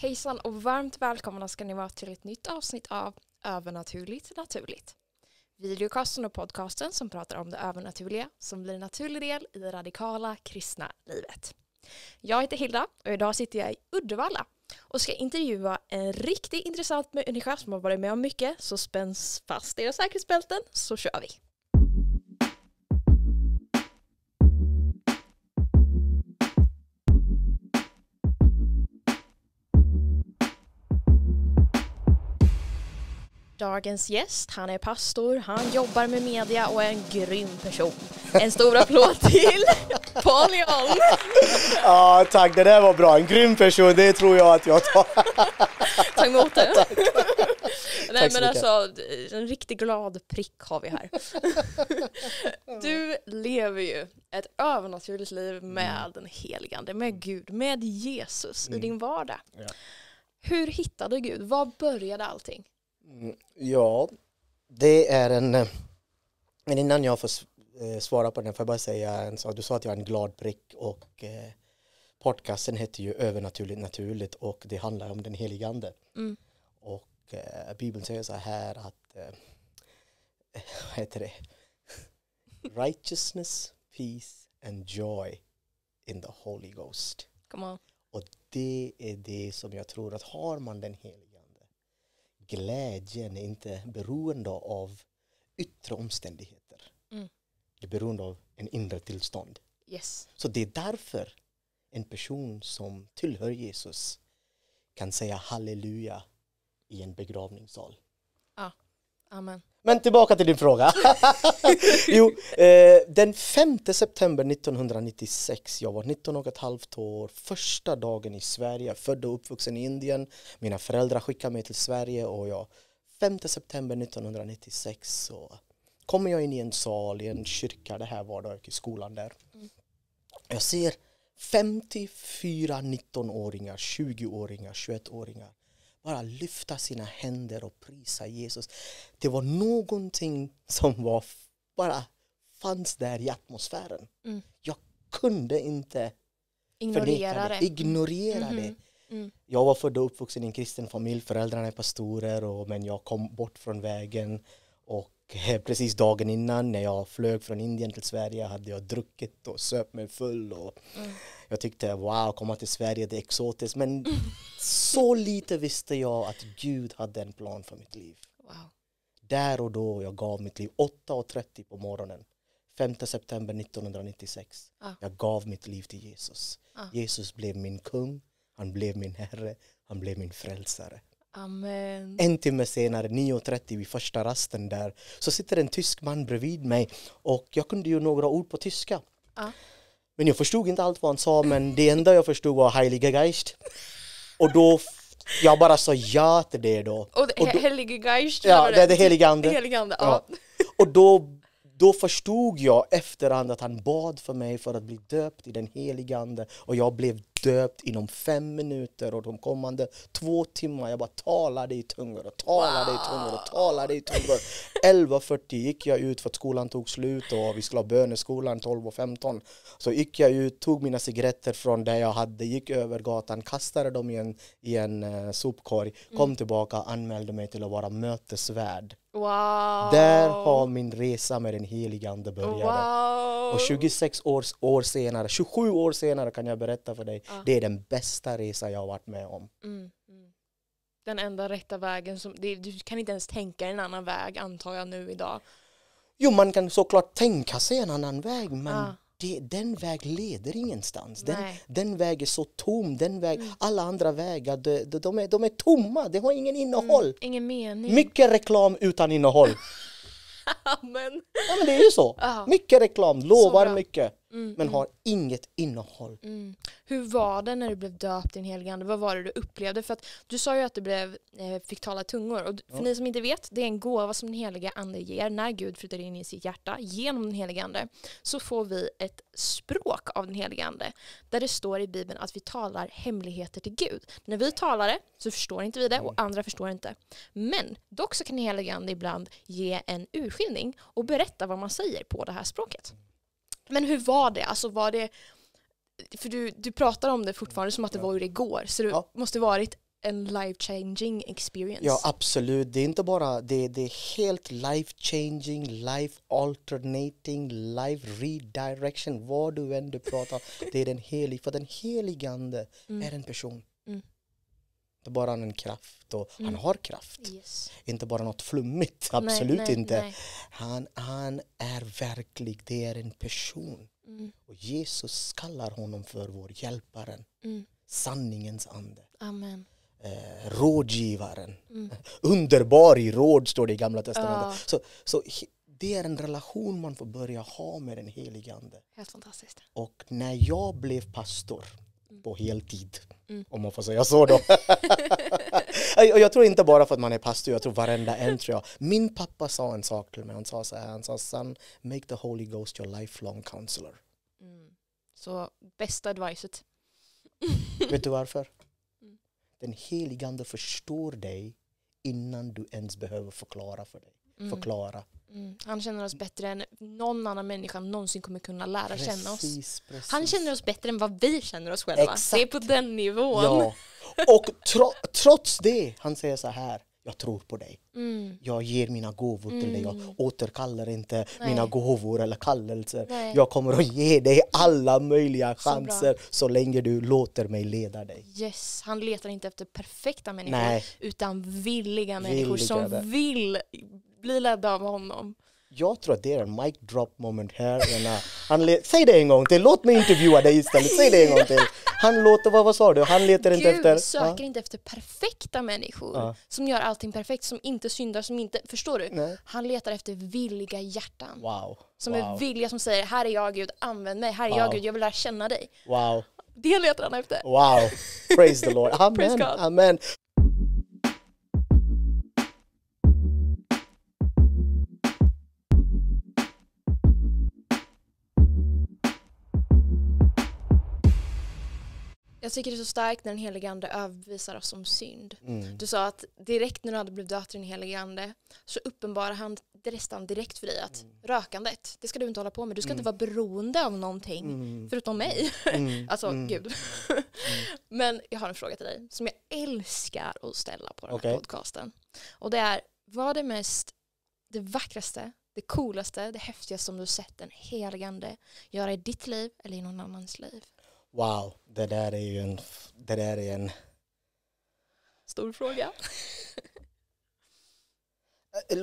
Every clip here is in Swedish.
Hejsan och varmt välkomna ska ni vara till ett nytt avsnitt av Övernaturligt naturligt. Videocasten och podcasten som pratar om det övernaturliga som blir en naturlig del i det radikala kristna livet. Jag heter Hilda och idag sitter jag i Uddevalla och ska intervjua en riktigt intressant människa som har varit med om mycket så spänns fast era säkerhetsbälten så kör vi. Dagens gäst, han är pastor, han jobbar med media och är en grym person. En stor applåd till Paul John. Ja, tack. Det där var bra. En grym person, det tror jag att jag tar. Ta emot det. Nej Tack så men alltså, en riktigt glad prick har vi här. Du lever ju ett övernaturligt liv med den helige Ande, med Gud, med Jesus i din vardag. Ja. Hur hittade du Gud? Var började allting? Mm, Ja, det är en... eh, Men innan jag får eh, svara på den får jag bara säga en sak. Du sa att jag är en glad prick och eh, podcasten heter ju Övernaturligt naturligt och det handlar om den helige Ande. Mm. Och eh, Bibeln säger så här att... Eh, vad heter det? Righteousness, peace and joy in the Holy Ghost. Come on. Och det är det som jag tror att har man den helige glädjen är inte beroende av yttre omständigheter. Mm. Det är beroende av en inre tillstånd. Yes. Så det är därför en person som tillhör Jesus kan säga halleluja i en begravningssal. Amen. Men tillbaka till din fråga. jo, eh, den 5 september 1996, jag var 19 och ett halvt år, första dagen i Sverige, född och uppvuxen i Indien. Mina föräldrar skickade mig till Sverige och jag, 5 september 1996 så kommer jag in i en sal i en kyrka, det här var då i skolan där. Jag ser 54 19-åringar, 20-åringar, 21-åringar bara lyfta sina händer och prisa Jesus. Det var någonting som var bara fanns där i atmosfären. Mm. Jag kunde inte Ignorera det. ignorera Mhm. det. Mm. Jag var född och uppvuxen i en kristen familj, föräldrarna är pastorer och, men jag kom bort från vägen och eh, precis dagen innan när jag flög från Indien till Sverige hade jag druckit och söp mig full och Mm. Jag tyckte wow, komma till Sverige det är exotiskt men så lite visste jag att Gud hade en plan för mitt liv. Wow. Där och då jag gav mitt liv 8.30 på morgonen 5 september 1996. Ah. Jag gav mitt liv till Jesus. Ah. Jesus blev min kung, han blev min herre, han blev min frälsare. Amen. En timme senare, 9.30 vid första rasten där, så sitter en tysk man bredvid mig och jag kunde ju några ord på tyska. Ja. Men jag förstod inte allt vad han sa men det enda jag förstod var Heilige Geist. Och då, jag bara sa ja till det då. Och, Och då- Helige Geist? Ja, det är det helige ande. Helige ande, ja. Ja. Och då, då förstod jag efterhand att han bad för mig för att bli döpt i den helige ande och jag blev döpt inom fem minuter och de kommande två timmar jag bara talade i tungor och talade i tungor och talade i tungor. 11.40 gick jag ut för att skolan tog slut och vi skulle ha böneskolan 12.15 så gick jag ut, tog mina cigaretter från där jag hade, gick över gatan, kastade dem i en, i en uh, sopkorg, kom tillbaka, anmälde mig till att vara mötesvärd. Wow. Där har min resa med den helige ande började. Wow. Och 26 år, år senare, 27 år senare kan jag berätta för dig, Ja. det är den bästa resa jag har varit med om. Mm, mm. Den enda rätta vägen, som, det, du kan inte ens tänka en annan väg antar jag nu idag. Jo, man kan såklart tänka sig en annan väg, men Ja. Det, den väg leder ingenstans. Den, Nej. den väg är så tom, den väg, alla andra vägar, de, de, de, är, de är tomma, de har ingen innehåll. Ingen mening. Mycket reklam utan innehåll. Men, Ja, men det är ju så. Ja. Mycket reklam, lovar mycket, mm, men mm, har inget innehåll. mm. Hur var det när du blev döpt i den helige ande? Vad var det du upplevde? För att du sa ju att du blev, eh, fick tala tungor. Och för Ja. ni som inte vet, det är en gåva som den helige ande ger när Gud flyttar in i sitt hjärta genom den helige ande. Så får vi ett språk av den helige ande. Där det står i Bibeln att vi talar hemligheter till Gud. När vi talar det så förstår inte vi det och andra förstår inte. Men dock så kan den helige ande ibland ge en urskiljning och berätta vad man säger på det här språket. Men hur var det? Alltså var det för du, du pratar om det fortfarande som att det var ur igår, så det Ja. måste varit en life changing experience. Ja absolut, det är inte bara det, det är helt life changing, life alternating, life redirection, vad du än du pratar Det är den heliga, för den helige ande Mm. är en person. Inte bara en kraft, och Mm. han har kraft. Yes. Inte bara något flummigt, absolut nej, nej, inte. nej. Han, han är verklig, det är en person. Mm. Och Jesus kallar honom för vår hjälparen, Mm. sanningens ande, Amen. eh, rådgivaren. Mm. Underbar i råd står det i gamla testamentet. Ja. Så, så det är en relation man får börja ha med den helige ande. Helt fantastiskt. Och när jag blev pastor på heltid, Mm. om man får säga så då. Och jag tror inte bara för att man är pastor, jag tror varenda en tror jag. Min pappa sa en sak till mig, han sa så här, han sa son, make the Holy Ghost your lifelong counselor. Mm. Så bästa advicet. Vet du varför? Mm. Den helige ande förstår dig innan du ens behöver förklara för dig. Mm. Förklara. Mm. Han känner oss bättre än någon annan människa någonsin kommer kunna lära känna oss. Precis, precis. Han känner oss bättre än vad vi känner oss själva. Exakt. Det är på den nivån. Ja, och tro, trots det, han säger så här, jag tror på dig. Mm. Jag ger mina gåvor till dig, jag Mm. återkallar inte Nej. mina gåvor eller kallelser. Nej. Jag kommer att ge dig alla möjliga Så chanser så länge du låter mig leda dig. Yes, han letar inte efter perfekta människor Nej, utan villiga människor Villiga som där. vill bli ledda av honom. jag tror att det är en mic drop moment här. Han Säg det en gång till, låt mig intervjua dig istället. Säg det en gång till. Han låter, vad, vad sa du? Han letar inte Gud efter... söker Ja. inte efter perfekta människor Ja. som gör allting perfekt, som inte syndar, som inte... Förstår du? Nej. Han letar efter villiga hjärtan. Wow. Som wow. är villiga, som säger här är jag Gud, använd mig. Här är Wow. jag Gud, jag vill lära känna dig. Wow. Det letar han efter. Wow. Praise the Lord. Amen. Amen. Jag tycker det är så starkt när den helige ande överbevisar oss om synd. Mm. Du sa att direkt när du hade blivit döpt i den helige ande så uppenbarar han nästan direkt för dig att rökandet, det ska du inte hålla på med. Du ska inte vara beroende av någonting Mm. förutom mig. Mm. Alltså Mm. gud. Men jag har en fråga till dig som jag älskar att ställa på den här podcasten. Och det är, vad är det mest, det vackraste, det coolaste, det häftigaste som du sett den helige ande göra i ditt liv eller i någon annans liv? Wow, det där är ju en... Det där är en... Stor fråga. Eh,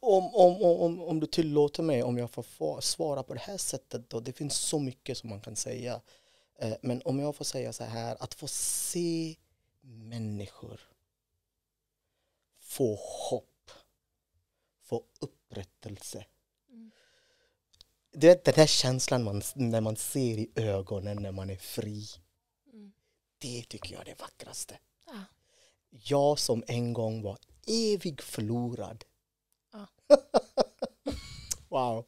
Om, om, om, om du tillåter mig, om jag får få svara på det här sättet då, det finns så mycket som man kan säga. Eh, Men om jag får säga så här, att få se människor få hopp, få upprättelse. Du vet den här känslan man, när man ser i ögonen när man är fri. Mm. Det tycker jag är det vackraste. Ja. Jag som en gång var evig förlorad. Ja. wow.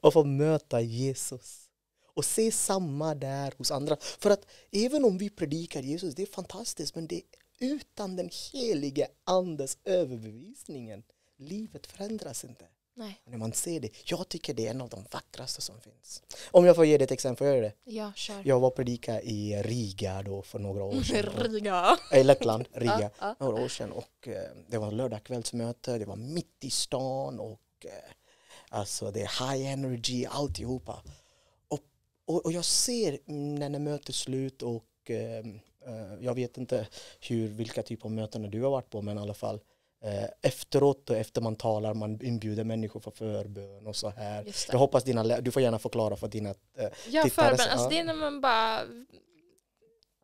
Och få möta Jesus. Och se samma där hos andra. För att även om vi predikar Jesus, det är fantastiskt, men det är utan den helige andes överbevisningen. Livet förändras inte. Nej, när man ser det, jag tycker det är en av de vackraste som finns. Om jag får ge dig ett exempel, göra det? ja kör. Jag var predika i Riga då för några år sedan. Riga. I Lettland, Riga, Ja, ja. några år sedan. Och eh, det var lördagskvällsmöte, det var mitt i stan och eh, alltså det är high energy, alltihopa. Och, och, och jag ser när, när mötet är slut och eh, eh, jag vet inte hur, vilka typer av möten du har varit på men i alla fall efteråt och efter man talar, man inbjuder människor för förbön och så här. Jag hoppas dina, du får gärna förklara för dina eh, Ja, tittare, förbön. så- Alltså ja. det är när man bara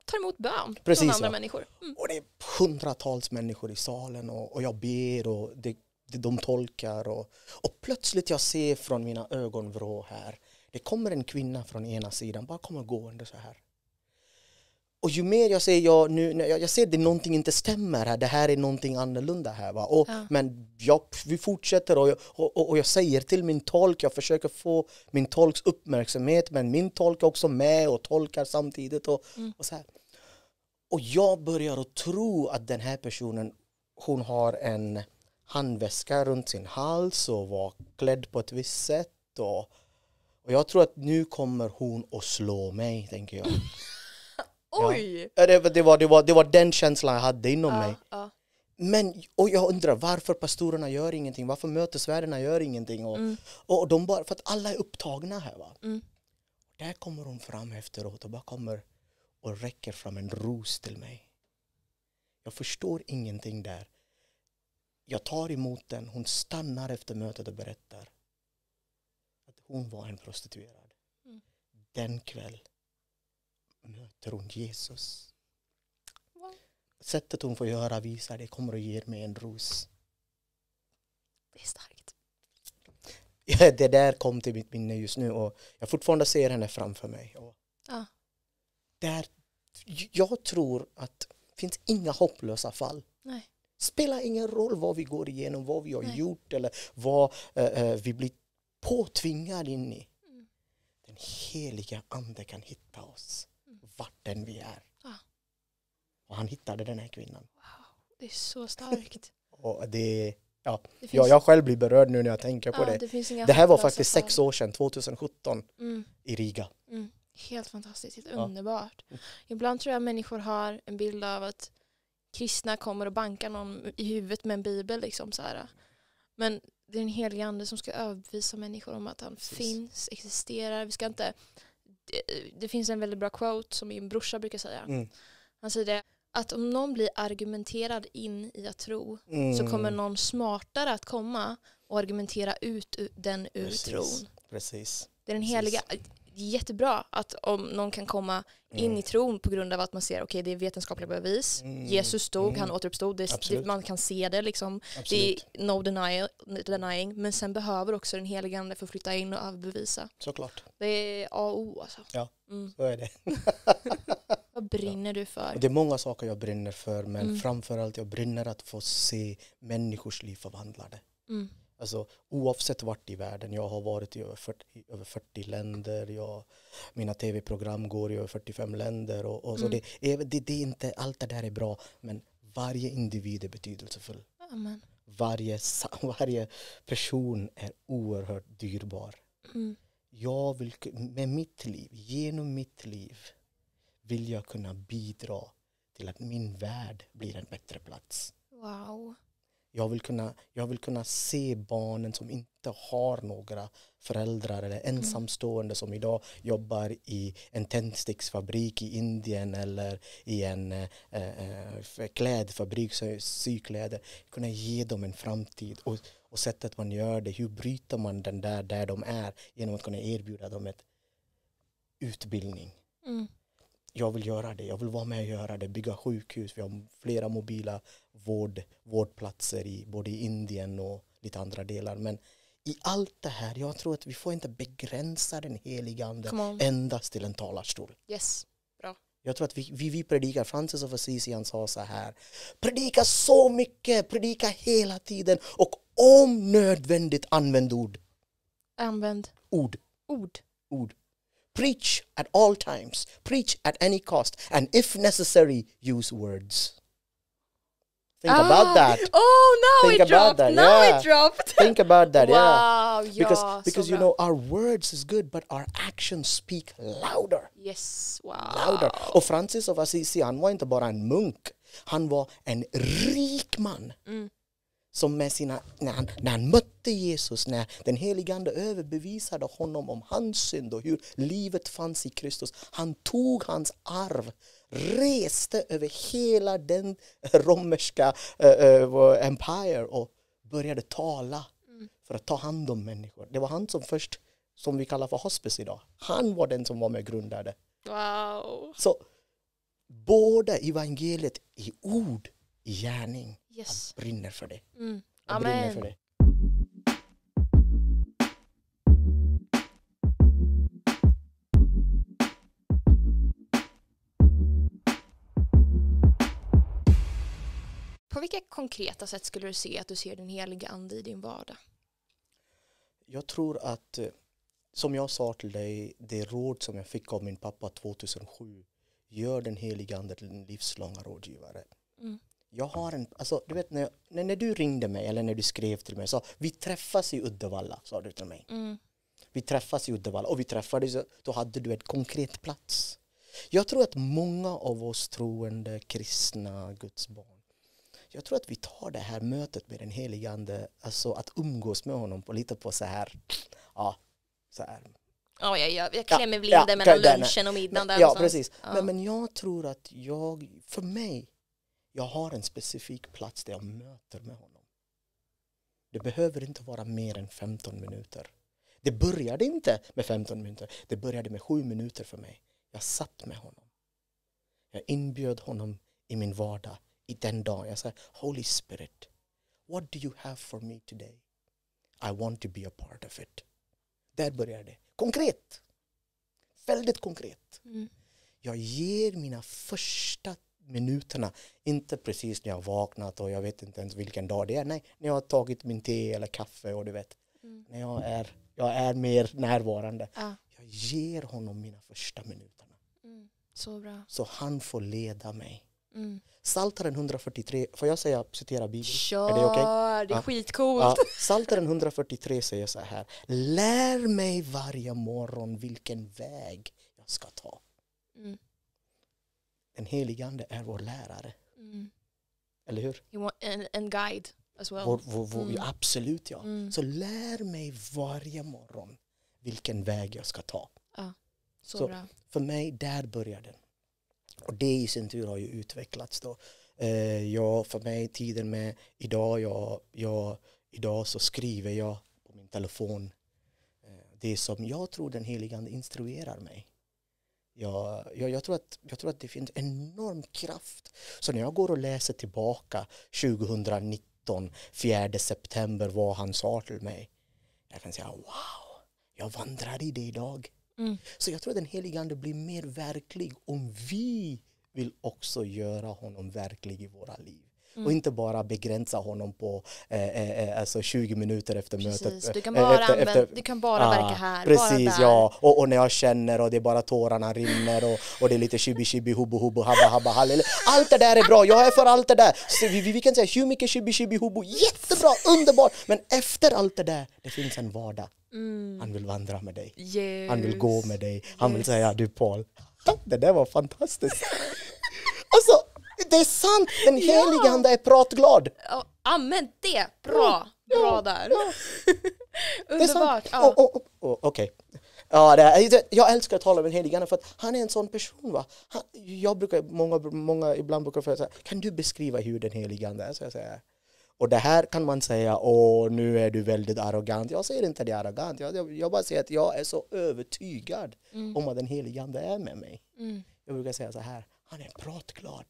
tar emot bön Precis, från andra ja. människor. Mm. Och det är hundratals människor i salen och, och jag ber och det, det, de tolkar och, och plötsligt jag ser från mina ögonvrå här det kommer en kvinna från ena sidan bara kommer gående så här och ju mer jag ser jag nu när jag, jag ser det någonting inte stämmer här det här är någonting annorlunda här va och, Ja. men jag, vi fortsätter och jag, och, och- och jag säger till min tolk jag försöker få min tolks uppmärksamhet men min tolk är också med och tolkar samtidigt och, Mm. och så här och jag börjar att tro att den här personen, hon har en handväska runt sin hals och var klädd på ett visst sätt. Och, och jag tror att nu kommer hon att slå mig, tänker jag. Oj! Ja, Det, det, var, det, var, det var den känslan jag hade inom mig. Ja, ja. Men, och jag undrar varför pastorerna gör ingenting, varför mötesvärdarna gör ingenting. Och, Mm. och de bara, för att alla är upptagna här. Va? Mm. Där kommer hon fram efteråt och bara kommer och räcker fram en ros till mig. Jag förstår ingenting där. Jag tar emot den, hon stannar efter mötet och berättar att hon var en prostituerad. Mm. Den kväll möter hon Jesus. Wow. Sättet hon får göra visar det kommer att ge mig en ros. Det är starkt. Det där kom till mitt minne just nu och jag fortfarande ser henne framför mig. Och där, jag tror att det finns inga hopplösa fall. Nej. spelar ingen roll vad vi går igenom, vad vi har Nej. gjort eller vad eh, eh, vi blir påtvingade in i. Mm. Den heliga ande kan hitta oss vart än vi är. Ja. Och han hittade den här kvinnan. Det är så starkt. Och det, ja, Det finns, jag, jag själv blir berörd nu när jag tänker på ja, det. det, Det här var faktiskt sex år sedan, 2017 Mm. i Riga. Mm. Helt fantastiskt, helt Ja. underbart. Ibland tror jag människor har en bild av att kristna kommer och bankar någon i huvudet med en bibel. Liksom, så här. Men det är en helig ande som ska överbevisa människor om att han Precis. finns, existerar. Vi ska inte... det, det finns en väldigt bra quote som min brorsa brukar säga. Mm. Han säger det, att om någon blir argumenterad in i att tro Mm. så kommer någon smartare att komma och argumentera ut den ur Precis. tron. Precis. Det är den Precis. Det är jättebra att om någon kan komma in Mm. i tron på grund av att man ser okej det är vetenskapliga bevis. Mm. Jesus dog, Mm. han återuppstod, det, det, man kan se det liksom. Det Absolut. är no denial, denying, men sen behöver också den heliga ande få flytta in och överbevisa. Såklart. Det är A och O alltså. Ja. Mm. Så är det. Vad brinner du för? Och det är många saker jag brinner för men Mm. framförallt jag brinner att få se människors liv förvandlade. Alltså oavsett vart i världen, jag har varit i över 40, i över 40 länder, jag, mina tv-program går i över 45 länder och, och så Mm. det, är, det, det är inte, allt det där är bra men varje individ är betydelsefull. Amen. Varje, varje person är oerhört dyrbar. Mm. Jag vill, med mitt liv, genom mitt liv vill jag kunna bidra till att min värld blir en bättre plats. Wow. Jag vill, kunna, jag vill kunna se barnen som inte har några föräldrar eller ensamstående som idag jobbar i en tändsticksfabrik i Indien eller i en eh, eh, klädfabrik, sykläder. Kunna ge dem en framtid och, och sättet man gör det, hur bryter man den där, där de är genom att kunna erbjuda dem ett utbildning Mm. Jag vill göra det, jag vill vara med och göra det, bygga sjukhus, vi har flera mobila vård, vårdplatser i både i Indien och lite andra delar. Men i allt det här, jag tror att vi får inte begränsa den heliga ande Come on. endast till en talarstol. Yes. Jag tror att vi, vi, vi predikar, Francis of Assisi han sa så här, predika så mycket, predika hela tiden och om nödvändigt använd ord. Använd Ord. ord. ord. Preach at all times, preach at any cost, and if necessary, use words. Think about that. Oh, now Think it about dropped. that, Now yeah. it dropped. Think about that, yeah. wow, ja, Because, så because you know, our words is good, but our actions speak louder. Yes, wow. louder. Och Francis of Assisi, inte bara en munk, han var en rik man. Mm. Som med sina, när, han, när han mötte Jesus, när den helige Ande överbevisade honom om hans synd och hur livet fanns i Kristus. Han tog hans arv, reste över hela den romerska uh, empire och började tala för att ta hand om människor. Det var han som först, som vi kallar för hospice idag, han var den som var med och grundade. Wow. Så båda evangeliet i ord, i gärning. Yes. Jag brinner för det. Mm. Jag brinner Amen. för det. På vilka konkreta sätt skulle du se att du ser den heliga ande i din vardag? Jag tror att, eh, som jag sa till dig, det råd som jag fick av min pappa 2007, gör den heliga ande till en livslånga rådgivare. Mm. Jag har en, alltså du vet när, jag, när, när du ringde mig eller när du skrev till mig, så vi träffas i Uddevalla, sa du till mig. Mm. Vi träffas i Uddevalla och vi träffades, då hade du en konkret plats. Jag tror att många av oss troende, kristna, Guds barn, jag tror att vi tar det här mötet med den helige Ande, alltså att umgås med honom på lite på så här, ja, så här. Ja, jag, jag, jag klämmer Ja, blinden ja, mellan lunchen och middagen där Ja, någonstans. precis. Ja. Men, men jag tror att jag, för mig, jag har en specifik plats där jag möter med honom. Det behöver inte vara mer än 15 minuter. Det började inte med 15 minuter, det började med 7 minuter för mig. Jag satt med honom. Jag inbjöd honom i min vardag i den dagen. Jag sa Holy Spirit, what do you have for me today? I want to be a part of it. Där började det. Konkret. Väldigt konkret. Mm. Jag ger mina första minuterna, inte precis när jag vaknat och jag vet inte ens vilken dag det är. Nej, när jag har tagit min te eller kaffe och du vet, Mm. när jag är, jag är mer närvarande. Ja. Jag ger honom mina första minuterna. Mm. Så bra. Så han får leda mig. Mm. Saltaren 143, får jag säga, citera Bibeln? Kör, Är det okej? det är Ja. skitcoolt. Ja, Psaltaren 143 säger så här. Lär mig varje morgon vilken väg jag ska ta. Mm. Den helige Ande är vår lärare, Mm. eller hur? En, en guide as well. Vår, vår, vår, Mm. ja, absolut ja. Mm. Så lär mig varje morgon vilken väg jag ska ta. Så, så- bra. För mig, där börjar den. Och det i sin tur har ju utvecklats då. Eh, jag, för mig, tiden med idag, jag, jag, idag så skriver jag på min telefon eh, det som jag tror den helige Ande instruerar mig. Jag, jag, jag, tror att, jag tror att det finns enorm kraft. Så när jag går och läser tillbaka 2019, 4 september, vad han sa till mig. Jag kan säga wow, jag vandrar i det idag. Mm. Så jag tror att den helige Ande blir mer verklig om vi vill också göra honom verklig i våra liv. Mm. Och inte bara begränsa honom på eh, eh, alltså 20 minuter efter Precis. mötet. Du kan eh, bara, efter- använda, efter- du kan bara Ah, verka här, Precis, ja. Och, och när jag känner och det är bara tårarna rinner och, och det är lite shibi shibi hubu hubu habba habba hallel. Allt det där är bra, jag är för allt det där. Så vi, vi, kan säga hur mycket shibi shibi hubu, jättebra, underbart. Men efter allt det där, det finns en vardag. Mm. Han vill vandra med dig. Yes. Han vill gå med dig. Han vill Yes. säga du Paul, det där var fantastiskt. alltså, det är sant. Den Ja. helige ande är pratglad. Ja, använd det! Bra! Ja, Bra där. ja. Är. Underbart. Ja. Och- och- och- Okej. Ja, det är, jag älskar att tala med den helige ande för att han är en sån person. Va? Han, jag brukar, många, många ibland brukar jag säga, kan du beskriva hur den helige ande är? Så jag säger, och det här kan man säga, åh nu är du väldigt arrogant. Jag säger inte det arrogant, jag, jag, jag bara säger att jag är så övertygad Mm. om att den helige ande är med mig. Mm. Jag brukar säga så här, han är pratglad.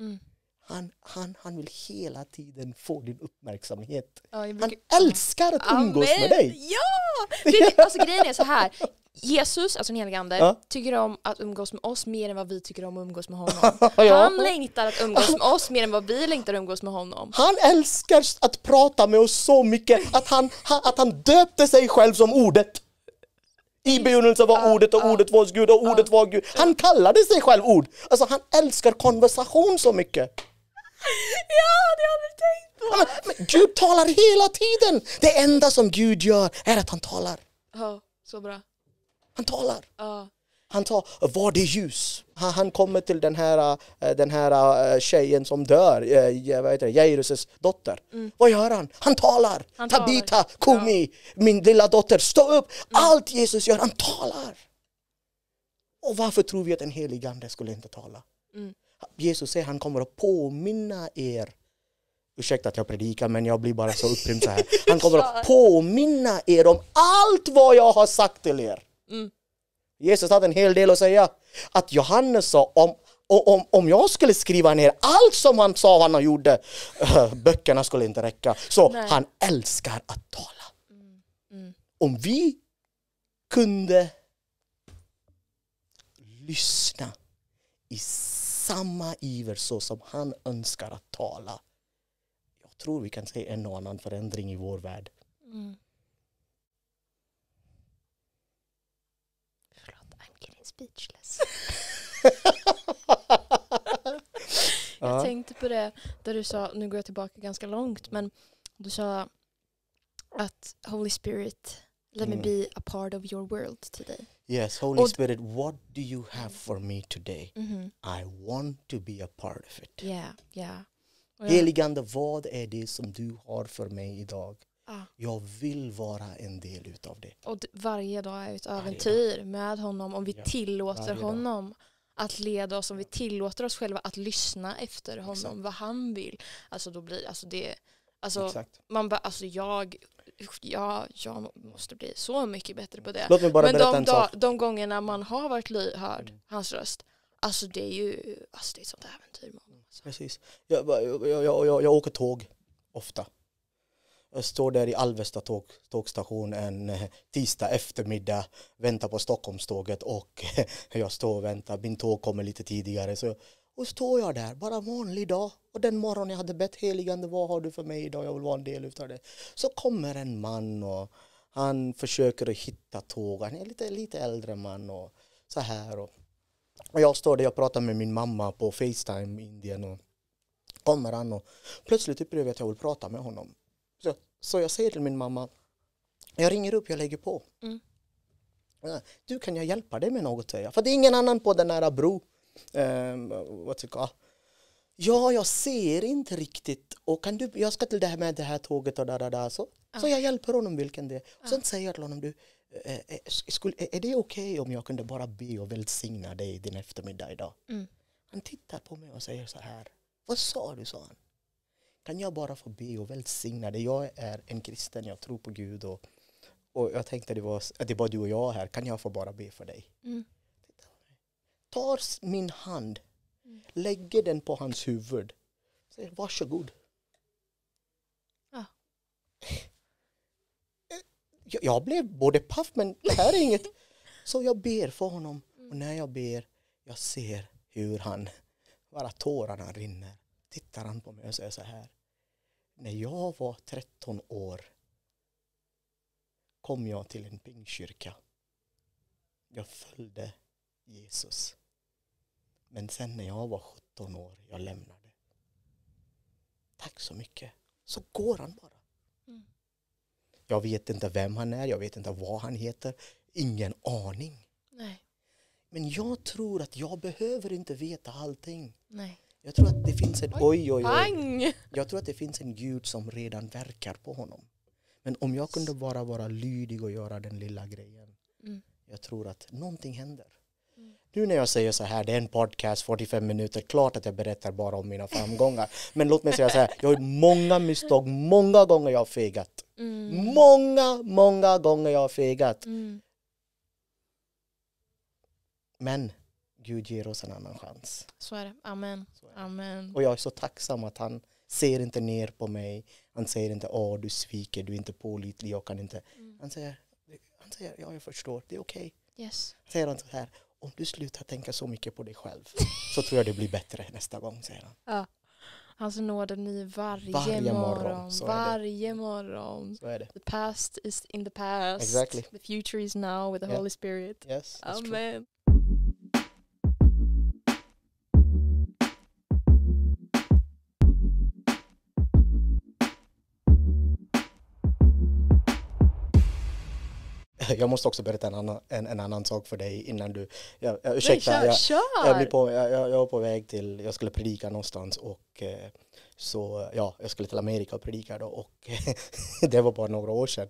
Mm. Han, han, han vill hela tiden få din uppmärksamhet. Ja, jag Han brukar- älskar att umgås Amen. med dig. Ja! Det, alltså grejen är så här. Jesus, alltså den helige ande, Ja. tycker om att umgås med oss mer än vad vi tycker om att umgås med honom. Ja. Han längtar att umgås med oss mer än vad vi längtar att umgås med honom. Han älskar att prata med oss så mycket att han, att han döpte sig själv som ordet. I begynnelsen var Ja, ordet och ja. ordet var hos Gud och ordet var Gud. Han kallade sig själv ord. Alltså han älskar konversation så mycket. Ja, det har vi tänkt Ja, Men, men Gud talar hela tiden. Det enda som Gud gör är att han talar. Ja, så bra. Han talar. Ja. Han tar, var det ljus? Han, kommer till den här, eh, den här eh, tjejen som dör, eh, vad heter det, Jairus dotter. Vad gör han? Han talar. Mm. Han Tabita. Kumi, min lilla dotter, stå upp. Allt Jesus gör, han talar. Och varför tror vi att en helig ande skulle inte tala? Mm. Jesus säger han kommer att påminna er Ursäkta att jag predikar men jag blir bara så upprymd så här. Han kommer att påminna er om allt vad jag har sagt till er. Mm. Jesus hade en hel del att säga. Att Johannes sa om, om, om jag skulle skriva ner allt som han sa han gjorde, äh, böckerna skulle inte räcka. Så Nej. han älskar att tala. Mm. Om vi kunde lyssna i samma iver så som han önskar att tala. Jag tror vi kan se en och annan förändring i vår värld. Mm. Speechless. Jag Ja. tänkte på det där du sa, nu går jag tillbaka ganska långt, men du sa att Holy Spirit Let Mm. me be a part of your world today. Yes, Holy Och- Spirit, what do you have for me today? Mhm. I want to be a part of it. Yeah, yeah. Heligande, vad är det som du har för mig idag? Ah. Jag vill vara en del utav det. Och varje dag är ett äventyr med honom om vi Ja, tillåter honom att leda oss, om vi tillåter oss själva att lyssna efter honom, Exakt. vad han vill. Alltså då blir alltså det, alltså Exakt. man bara, alltså jag, jag, jag måste bli så mycket bättre på det. Låt mig bara Men berätta de, en sak. de gångerna man har varit lyhörd, Mm. hans röst, alltså det är ju, alltså det är ett sånt äventyr med honom. Alltså. Precis. Jag, jag, jag, jag, jag åker tåg ofta. Jag står där i Alvesta tåg, tågstation en eh, tisdag eftermiddag, väntar på Stockholmståget och jag står och väntar. Min tåg kommer lite tidigare. Så, och står jag där, bara vanlig dag. Och den morgon jag hade bett heligande, vad har du för mig idag? Jag vill vara en del utav det. Så kommer en man och han försöker att hitta tåg. Han är lite, lite äldre man och så här. Och, och jag står där jag pratar med min mamma på Facetime i Indien. Och, kommer han och plötsligt upplever jag att jag vill prata med honom. Så, så jag säger till min mamma, jag ringer upp, jag lägger på. Mm. Ja, Du, kan jag hjälpa dig med något? säger jag. För det är ingen annan på den här bro. Um, vad tycker jag? Ja, jag ser inte riktigt. Och kan du, jag ska till det här med det här tåget och där, där, där. Så, så jag hjälper honom vilken det är. Och Sen säger jag till honom, du, eh, eh, skulle, är det okej om jag kunde bara be och välsigna dig din eftermiddag idag? Mm. Han tittar på mig och säger så här. Vad sa du, sa han. Kan jag bara få be och välsigna dig? Jag är en kristen, jag tror på Gud. Och, och jag tänkte det var, att det bara du och jag här. Kan jag få bara be för dig? Mm. Tar min hand, lägger den på hans huvud. Säger varsågod. Ja. Jag, jag blev både paff men det här är inget. Så jag ber för honom. Och när jag ber, jag ser hur han, bara tårarna rinner. Tittar han på mig och säger så här. När jag var 13 år kom jag till en pingkyrka. Jag följde Jesus. Men sen när jag var 17 år, jag lämnade. Tack så mycket. Så går han bara. Mm. Jag vet inte vem han är, jag vet inte vad han heter. Ingen aning. Nej, Men jag tror att jag behöver inte veta allting. nej. Jag tror att det finns en, oj oj oj. Jag tror att det finns en Gud som redan verkar på honom. Men om jag kunde bara vara lydig och göra den lilla grejen. Mm. Jag tror att någonting händer. Mm. Nu när jag säger så här, det är en podcast, 45 minuter, klart att jag berättar bara om mina framgångar. Men låt mig säga så här, jag har gjort många misstag, många gånger jag har fegat. Mm. Många, många gånger jag har fegat. Mm. Men Gud ger oss en annan chans. Så är det. Amen. Är det. Amen. Och jag är så tacksam att han ser inte ner på mig. Han säger inte åh du sviker, du är inte pålitlig, jag kan inte. Mm. Han säger, han säger ja jag förstår, det är okej. Yes. Säger han så här, om du slutar tänka så mycket på dig själv så tror jag det blir bättre nästa gång, säger han. Hans nåd är ny varje, Varje morgon, morgon. varje morgon. Så är det. The past is in the past. Exactly. The future is now with the Yeah. Holy Spirit. Yes, that's true. Jag måste också berätta en annan, en, en annan sak för dig innan du... Jag, jag, Nej, ursäkta, kör, jag, kör! jag, blir på, jag, jag var på väg till, jag skulle predika någonstans och eh, så, ja, jag skulle till Amerika och predika då och det var bara några år sedan.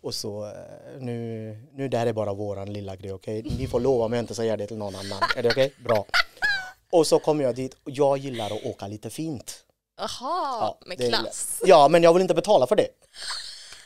Och så eh, nu, nu det här är bara våran lilla grej, okej? Ni får lova mig att inte säga det till någon annan. Är det okej? Bra. Och så kommer jag dit och jag gillar att åka lite fint. Aha, Ja, med det är- klass. Ja, men jag vill inte betala för det.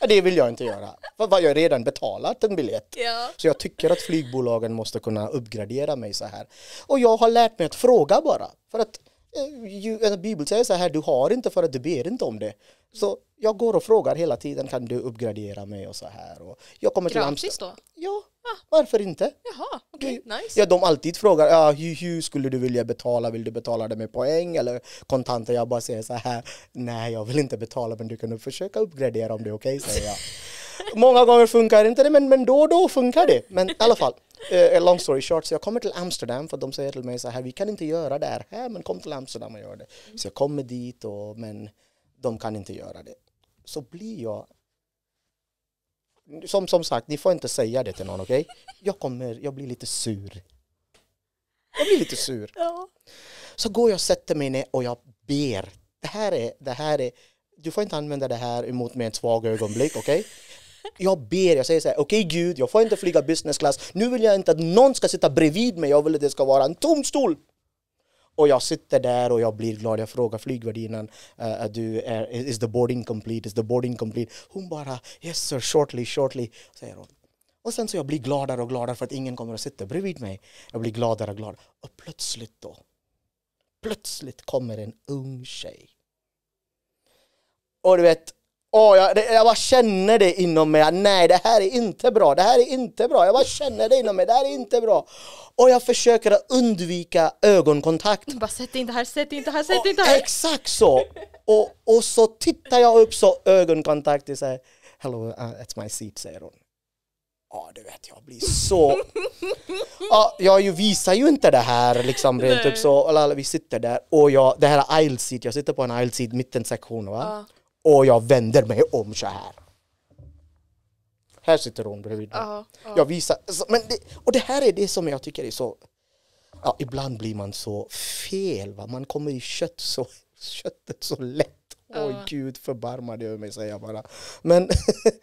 Det vill jag inte göra. För vad, jag har redan betalat en biljett. Ja. Så jag tycker att flygbolagen måste kunna uppgradera mig så här. Och jag har lärt mig att fråga bara. För att eh, ju- eh, Bibeln säger så här, du har inte för att du ber inte om det. Så jag går och frågar hela tiden, kan du uppgradera mig och så här. Och jag kommer till Gratis Amsterdam. då? Ja, varför inte? Jaha, okej, nice. Ja, de alltid frågar, ja, hur, hur skulle du vilja betala? Vill du betala det med poäng eller kontanter? Jag bara säger så här, nej jag vill inte betala men du kan försöka uppgradera om det är okej, säger jag. Många gånger funkar inte det, men, men då och då funkar det. Men i alla fall, eh, long story short, så jag kommer till Amsterdam för de säger till mig så här, vi kan inte göra det här, här men kom till Amsterdam och gör det. Så jag kommer dit, och, men de kan inte göra det. Så blir jag som, som sagt, ni får inte säga det till någon, okej? Jag kommer, jag blir lite sur. Jag blir lite sur. Ja. Så går jag och sätter mig ner och jag ber. Det här är, det här är, du får inte använda det här emot mig ett svag ögonblick, okej? Jag ber, jag säger så här, okej Gud, jag får inte flyga business class. Nu vill jag inte att någon ska sitta bredvid mig, jag vill att det ska vara en tom stol. Och jag sitter där och jag blir glad. Jag frågar flygvärdinnan, uh, du, är, is the boarding complete? Is the boarding complete? Hon bara, yes sir, shortly, shortly, säger hon. Och sen så jag blir gladare och gladare för att ingen kommer att sitta bredvid mig. Jag blir gladare och gladare. Och plötsligt då, plötsligt kommer en ung tjej. Och du vet, åh, jag, det, jag bara känner det inom mig, nej det här är inte bra, det här är inte bra, jag bara känner det inom mig, det här är inte bra. Och jag försöker att undvika ögonkontakt. Bara sätt inte här, sätt inte här, sätt Och inte här. Exakt så! Och, och så tittar jag upp så ögonkontakt och säger Hello, uh, it's my seat, säger hon. Ja, du vet, jag blir så... Ja, jag ju visar ju inte det här liksom rent upp så, vi sitter där och jag, det här är aisle seat, jag sitter på en aisle seat, mittensektion va? Ja. Och jag vänder mig om så här. Här sitter hon bredvid mig. Ja, ja. Jag visar, men det, och det här är det som jag tycker är så, ja ibland blir man så fel va, man kommer i kött så, köttet så lätt. Oj Ja. gud förbarma dig över mig säger jag bara. Men,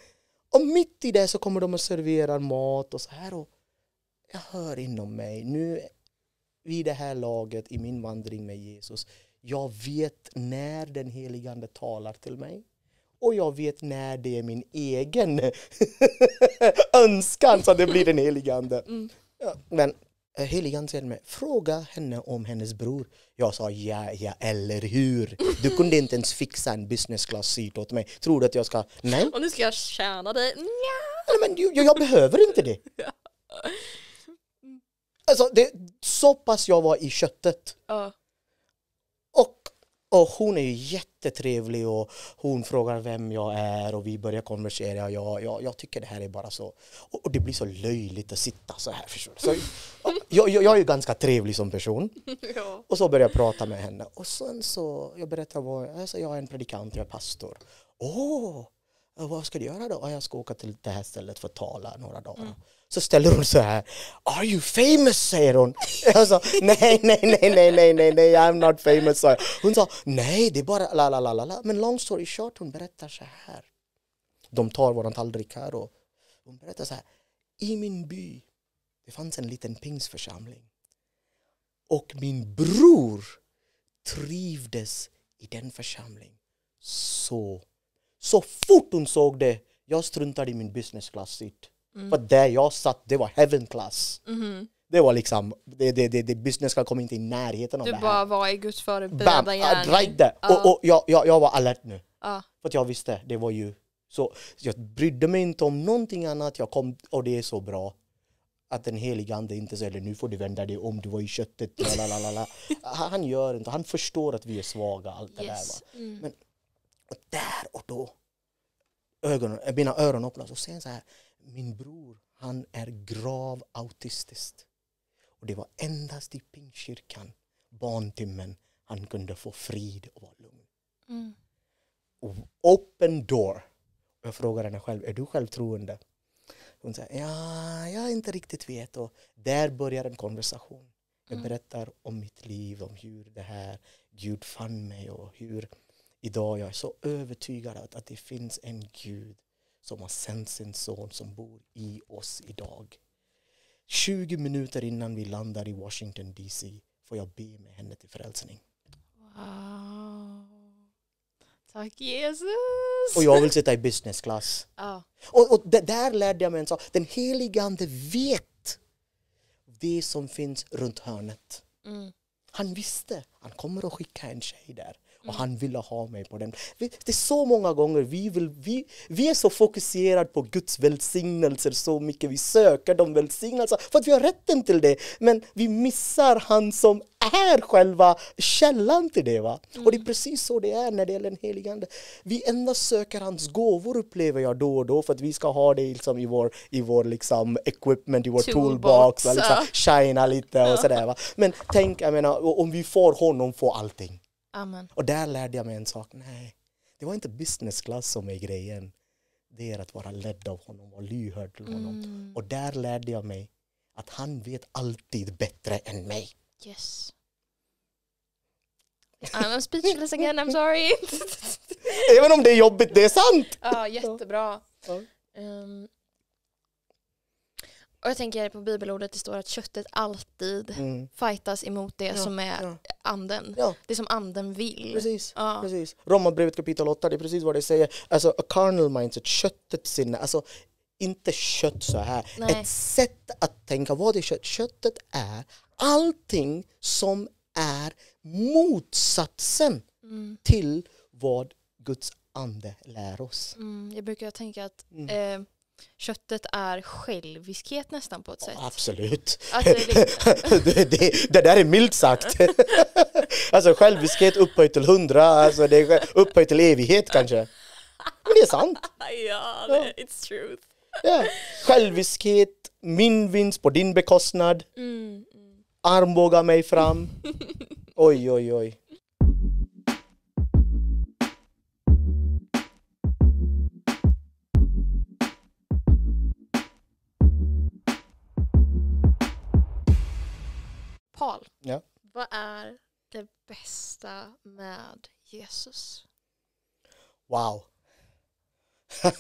och mitt i det så kommer de och serverar mat och så här och jag hör inom mig, nu vid det här laget i min vandring med Jesus, jag vet när den helige Ande talar till mig och jag vet när det är min egen önskan så det blir den helige Ande. Ja, men eh, helige Ande säger till mig, fråga henne om hennes bror. Jag sa ja, ja, eller hur? Du kunde inte ens fixa en business class seat åt mig. Tror du att jag ska? Nej, Och nu ska jag tjäna dig. Nja. Nej, men jag, jag behöver inte det. Alltså, det. Så pass jag var i köttet. Ja. Och, hon är ju jättetrevlig och hon frågar vem jag är och vi börjar konversera. Jag, jag, jag tycker det här är bara så... Och, det blir så löjligt att sitta så här. Förstår? Så, jag, jag, jag är ju ganska trevlig som person. ja. Och så började jag prata med henne. Och sen så, jag berättade vad, alltså jag är en predikant, jag är pastor. Åh, vad ska du göra då? "Ja, Jag ska åka till det här stället för att tala några dagar. Så ställer hon så här, Are you famous? säger hon. Jag sa, nej, nej, nej, nej, nej, nej, nej, I'm not famous. sa. Hon sa, nej, det är bara la, la, la, la, la. Men long story short, hon berättar så här. De tar våran tallrik här och hon berättar så här. I min by, det fanns en liten pingsförsamling. Och min bror trivdes i den församling. Så, så fort hon såg det, jag struntade i min business class seat. För där jag satt, det var heaven class. Mhm. Det var liksom, det, det, det, det business class kom inte i närheten av Du det här. bara var i Guds Bam! förberedda ah, gärning. Right there! Ja. Och, och jag, jag, jag var alert nu. Ja. För att jag visste, det var ju så. Jag brydde mig inte om någonting annat. Jag kom, och det är så bra. Att den helige ande inte säger nu får du vända dig om, du var i köttet. lalalala." Han gör inte, han förstår att vi är svaga. Allt det där, Yes. va? Mm. Men och där och då, ögonen, mina öron öppnas och sen så här, min bror, han är grav autistisk. Och det var endast i Pingstkyrkan, barntimmen, han kunde få frid och vara lugn. Mm. Open door. Jag frågar henne själv, är du själv troende? Hon säger, ja, jag inte riktigt vet. Och där börjar en konversation. Jag Mm. berättar om mitt liv, om hur det här Gud fann mig och hur idag jag är så övertygad att, att det finns en Gud som har sänt sin son som bor i oss idag. 20 minuter innan vi landar i Washington DC får jag be med henne till frälsning. Wow. Tack Jesus. Och jag vill sitta i business class. Ja. Och, och där lärde jag mig en sak. Den helige ande vet det som finns runt hörnet. Mm. Han visste, han kommer att skicka en tjej där. Och han ville ha mig på den. Det är så många gånger vi, vill, vi, vi är så fokuserade på Guds välsignelser så mycket. Vi söker de välsignelserna för att vi har rätten till det. Men vi missar han som är själva källan till det. Va? Och det är precis så det är när det gäller den helige Ande. Vi endast söker hans gåvor upplever jag då och då för att vi ska ha det liksom i vår, i vår liksom equipment, i vår toolbox. Toolbox, va? Liksom, shina lite och sådär. Va? Men tänk, jag menar, om vi får honom får allting. Amen. Och där lärde jag mig en sak. Nej, det var inte business class som är grejen. det är att vara ledd av honom och lyhörd till honom. Mm. Och där lärde jag mig att han vet alltid bättre än mig. Yes. I'm speechless again, I'm sorry. Även om det är jobbigt, det är sant! ja, jättebra. Ja. Ehm, och jag tänker på bibelordet, det står att köttet alltid Mm. fightas emot det Ja, som är ja. anden. Ja, Det som anden vill. precis. Ja. precis. Romarbrevet kapitel 8, det är precis vad det säger. Alltså, a carnal mindset, köttets sinne. Alltså, inte kött så här. Nej. Ett sätt att tänka, vad är kött? Köttet är allting som är motsatsen Mm, till vad Guds ande lär oss. mm, jag brukar tänka att Mm. eh, köttet är själviskhet nästan på ett sätt. Absolut. Att det är liksom- det, det, det där är milt sagt. alltså själviskhet upphöjt till hundra, alltså det är upphöjt till evighet kanske. Men det är sant. ja, det- it's truth. Ja. Själviskhet, min vinst på din bekostnad, Mm, mm. armbåga mig fram. Oj, oj, oj. Paul, Ja. vad är det bästa med Jesus? Wow.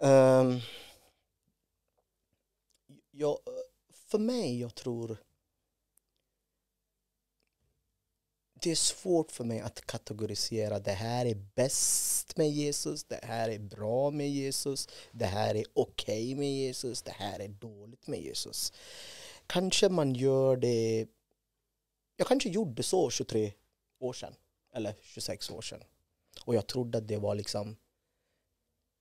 um, ja, för mig, jag tror det är svårt för mig att kategorisera det här är bäst med Jesus, det här är bra med Jesus, det här är okej med Jesus, det här är dåligt med Jesus. Kanske man gör det, jag kanske gjorde så 23 år sedan, eller 26 år sedan. Och jag trodde att det var liksom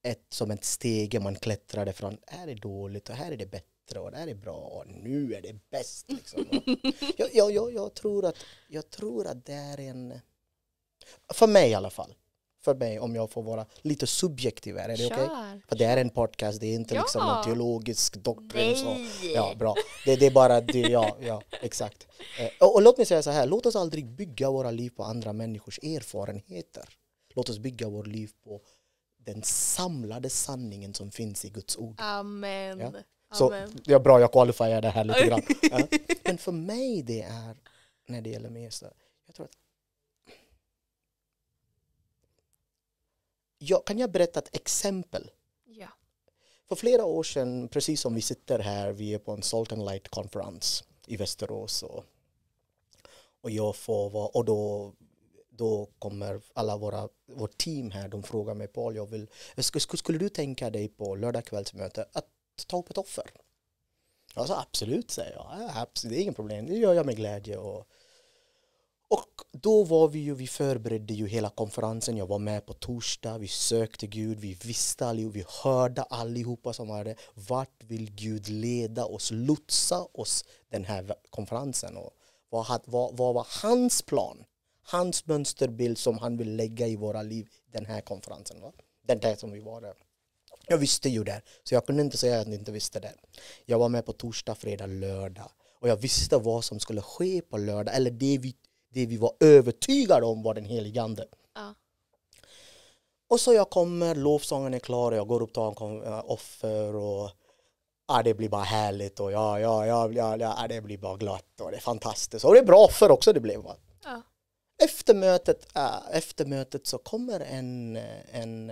ett, som ett steg man klättrade från, här är dåligt och här är det bättre och det här är bra och nu är det bäst. Liksom. jag, jag, jag, jag, tror att, jag tror att det är en, för mig i alla fall, för mig om jag får vara lite subjektiv här, är det okej? Kör. För det är en podcast, det är inte liksom Ja. någon teologisk doktrin. Så. Ja, bra. Det, det är bara det, ja, ja, exakt. Eh, och, och låt mig säga så här, låt oss aldrig bygga våra liv på andra människors erfarenheter. Låt oss bygga vårt liv på den samlade sanningen som finns i Guds ord. Amen. Ja. Så Amen. det är bra, jag qualifierar det här lite grann. Ja. Men för mig det är, när det gäller Mesa, jag tror att jag, kan jag berätta ett exempel? Ja. För flera år sedan, precis som vi sitter här, vi är på en Salt and Light konferens i Västerås och, och jag får vara, och då, då kommer alla våra, vårt team här, de frågar mig Paul, jag vill, skulle, du tänka dig på lördagskvällsmöte att ta upp ett offer? Jag sa absolut, säger jag, ja, absolut, det är inget problem, det gör jag med glädje och och då var vi ju, vi förberedde ju hela konferensen, jag var med på torsdag, vi sökte Gud, vi visste allihop, vi hörde allihopa som var det. Vart vill Gud leda oss, lotsa oss den här konferensen? Och vad, vad, vad var hans plan? Hans mönsterbild som han vill lägga i våra liv den här konferensen. Va? Den där som vi var där. Jag visste ju det, så jag kunde inte säga att jag inte visste det. Jag var med på torsdag, fredag, lördag. Och jag visste vad som skulle ske på lördag, eller det vi, det vi var övertygade om var den helige Ande. Ja. Och så jag kommer, lovsången är klar och jag går upp och tar offer och ja, det blir bara härligt och ja, ja, ja, ja, ja, det blir bara glatt och det är fantastiskt. Och det är bra offer också det blev. Va? Ja. Efter mötet, äh, efter mötet så kommer en, en,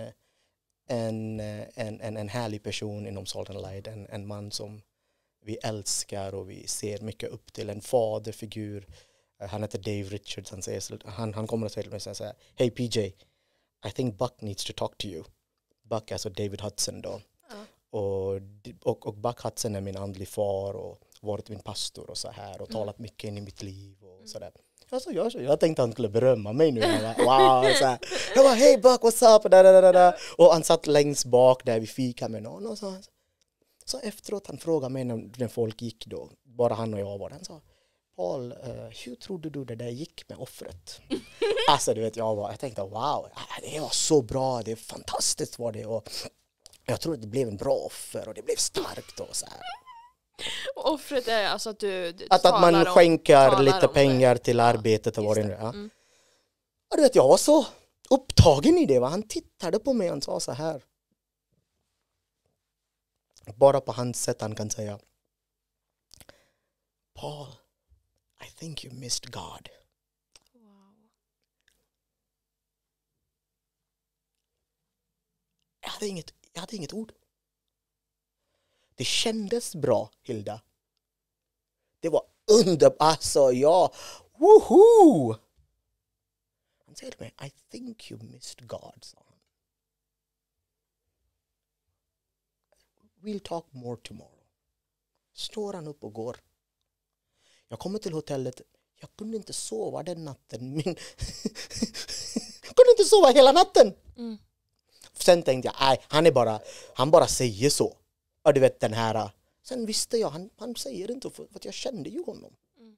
en, en, en, en härlig person inom Salt and Light, en, en man som vi älskar och vi ser mycket upp till, en faderfigur. Eh, Han heter Dave Richards, han, säger, han, han kommer att säga till mig så här, Hey PJ, I think Buck needs to talk to you. Buck är alltså David Hudson då. Ja. Och, och, och Buck Hudson är min andlig far och varit min pastor och så här och Mm. talat mycket in i mitt liv och så där. Alltså jag, jag tänkte han skulle berömma mig nu. Jag bara, wow, så här. Jag bara, hey Buck, what's up? Da, da, da, da. Och han satt längst bak där vi fika med någon och så, så efteråt han frågade mig när, när folk gick då, bara han och jag var där, han sa Paul, eh, hur trodde du det där gick med offret? alltså du vet, jag, var, jag tänkte wow, ah, det var så bra, det är fantastiskt var det och jag tror att det blev en bra offer och det blev starkt och så här. Och Offret är alltså att du, du Att, att man om- skänker talar lite om pengar det. till arbetet och vad Just det nu är. Ja. Mm. Ja, du vet, jag var så upptagen i det. Va? Han tittade på mig och sa så här. Bara på hans sätt han kan säga. Paul, I think you missed God. Wow. Jag hade inget, jag hade inget ord. Det kändes bra, Hilda. Det var underbart. Alltså, ja, woho! Han säger till mig, I think you missed God, sa han. We'll talk more tomorrow. Står han upp och går. Jag kommer till hotellet. Jag kunde inte sova den natten. Min jag kunde inte sova hela natten. Mm. Sen tänkte jag, nej, han är bara, han bara säger så. Ja, du vet den här. Sen visste jag, han, han säger inte för, för jag kände ju honom. Mm.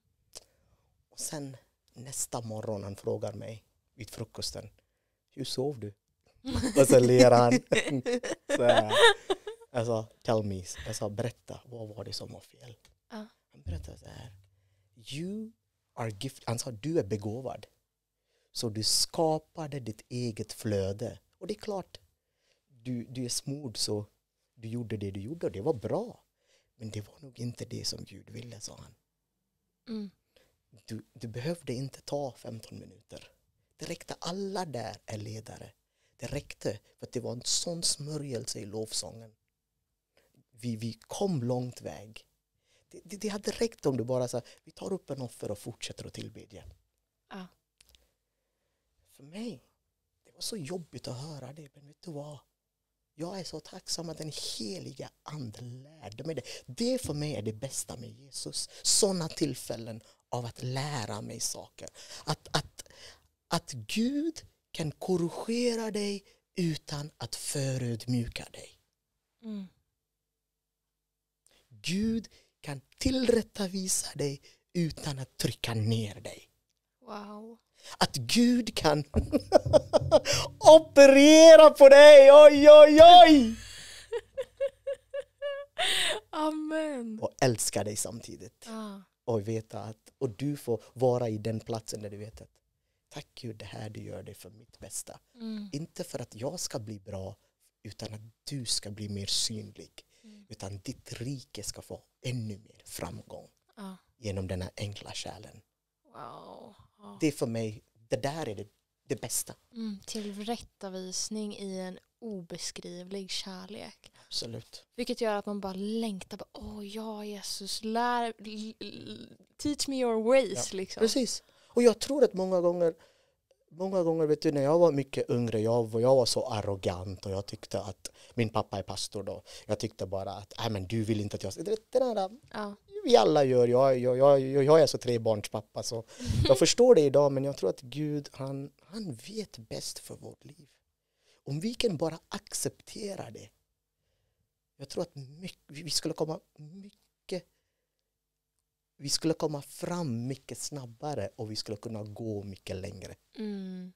Och sen nästa morgon han frågar mig vid frukosten, hur sov du? Och så ler han. så, sa, tell me, sa berätta, vad var det som var fel? Ja. Han berättade så här, you are gift, han sa du är begåvad. Så du skapade ditt eget flöde. Och det är klart, du, du är smord så du gjorde det du gjorde och det var bra. Men det var nog inte det som Gud ville, sa han. Mm. Du, du behövde inte ta 15 minuter. Det räckte, alla där är ledare. Det räckte för att det var en sån smörjelse i lovsången. Vi, vi kom långt väg. Det, det, det hade räckt om du bara sa vi tar upp en offer och fortsätter att tillbedja. Ja. För mig, det var så jobbigt att höra det, men vet du vad? Jag är så tacksam att den heliga ande lärde mig det. Det för mig är det bästa med Jesus. Sådana tillfällen av att lära mig saker. Att, att, att Gud kan korrigera dig utan att förödmjuka dig. Mm. Gud kan tillrättavisa dig utan att trycka ner dig. Wow. Att Gud kan operera på dig, oj oj oj! Amen. Och älska dig samtidigt. Ja. Och veta att, och du får vara i den platsen där du vet att tack Gud, det här du gör det för mitt bästa. Mm. Inte för att jag ska bli bra, utan att du ska bli mer synlig. Utan ditt rike ska få ännu mer framgång Ja. genom denna enkla kärlen. Wow. Ja. Det är för mig, det där är det, det bästa. Mm. Tillrättavisning i en obeskrivlig kärlek. Absolut. Vilket gör att man bara längtar. Bara, Åh ja Jesus, lär, teach me your ways. Liksom. Precis. Och jag tror att många gånger Många gånger vet du när jag var mycket yngre jag, var- jag var så arrogant och jag tyckte att min pappa är pastor då. Jag tyckte bara att Nej, men du vill inte att jag. Det, det där, Ja. vi alla gör, jag, jag, jag, jag, jag är så trebarnspappa så jag förstår det idag men jag tror att Gud han, han vet bäst för vårt liv. Om vi kan bara acceptera det. Jag tror att mycket, vi skulle komma mycket vi skulle komma fram mycket snabbare och vi skulle kunna gå mycket längre. Mm.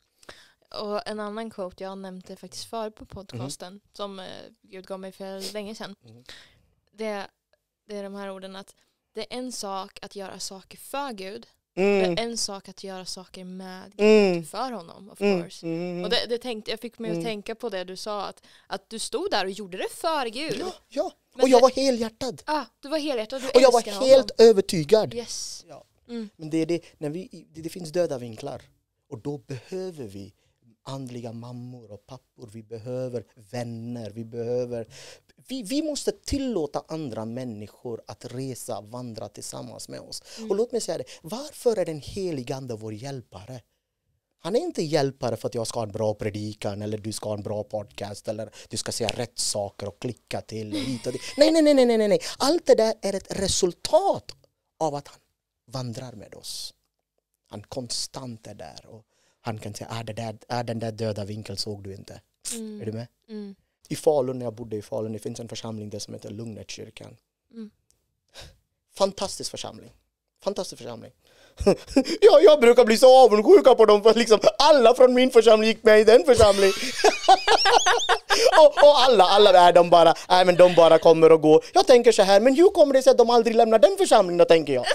Och en annan quote, jag nämnde faktiskt förut på podcasten, som eh, Gud gav mig för länge sedan. Mhm. Det, det är de här orden att det är en sak att göra saker för Gud, Mm. det är en sak att göra saker med Gud Mm. för honom, of Mm. course. Mm. Och det, det tänkte, jag fick mig att tänka på det du sa, att, att du stod där och gjorde det för Gud. Ja, ja. Men och jag var helhjärtad. Ah, du var helhjärtad, du Och jag var helt honom. övertygad. Yes. Ja. Men det, är det, när vi, det, det finns döda vinklar och då behöver vi andliga mammor och pappor, vi behöver vänner, vi behöver vi, vi måste tillåta andra människor att resa, vandra tillsammans med oss. Mm. Och låt mig säga det, varför är den helige Ande vår hjälpare? Han är inte hjälpare för att jag ska ha en bra predikan eller du ska ha en bra podcast eller du ska säga rätt saker och klicka till hit och dit. Nej, nej, nej, nej, nej, nej. Allt det där är ett resultat av att han vandrar med oss. Han konstant är där och han kan säga, ah, det där, ah, den där döda vinkeln såg du inte. Mm. Är du med? Mm. I Falun, när jag bodde i Falun, det finns en församling där som heter Lugnetkyrkan. Mm. Fantastisk församling. Fantastisk församling. ja, jag brukar bli så avundsjuka på dem för liksom alla från min församling gick med i den församlingen. och, och alla, alla är de bara, nej men de bara kommer och går. Jag tänker så här, men hur kommer det sig att de aldrig lämnar den församlingen tänker jag?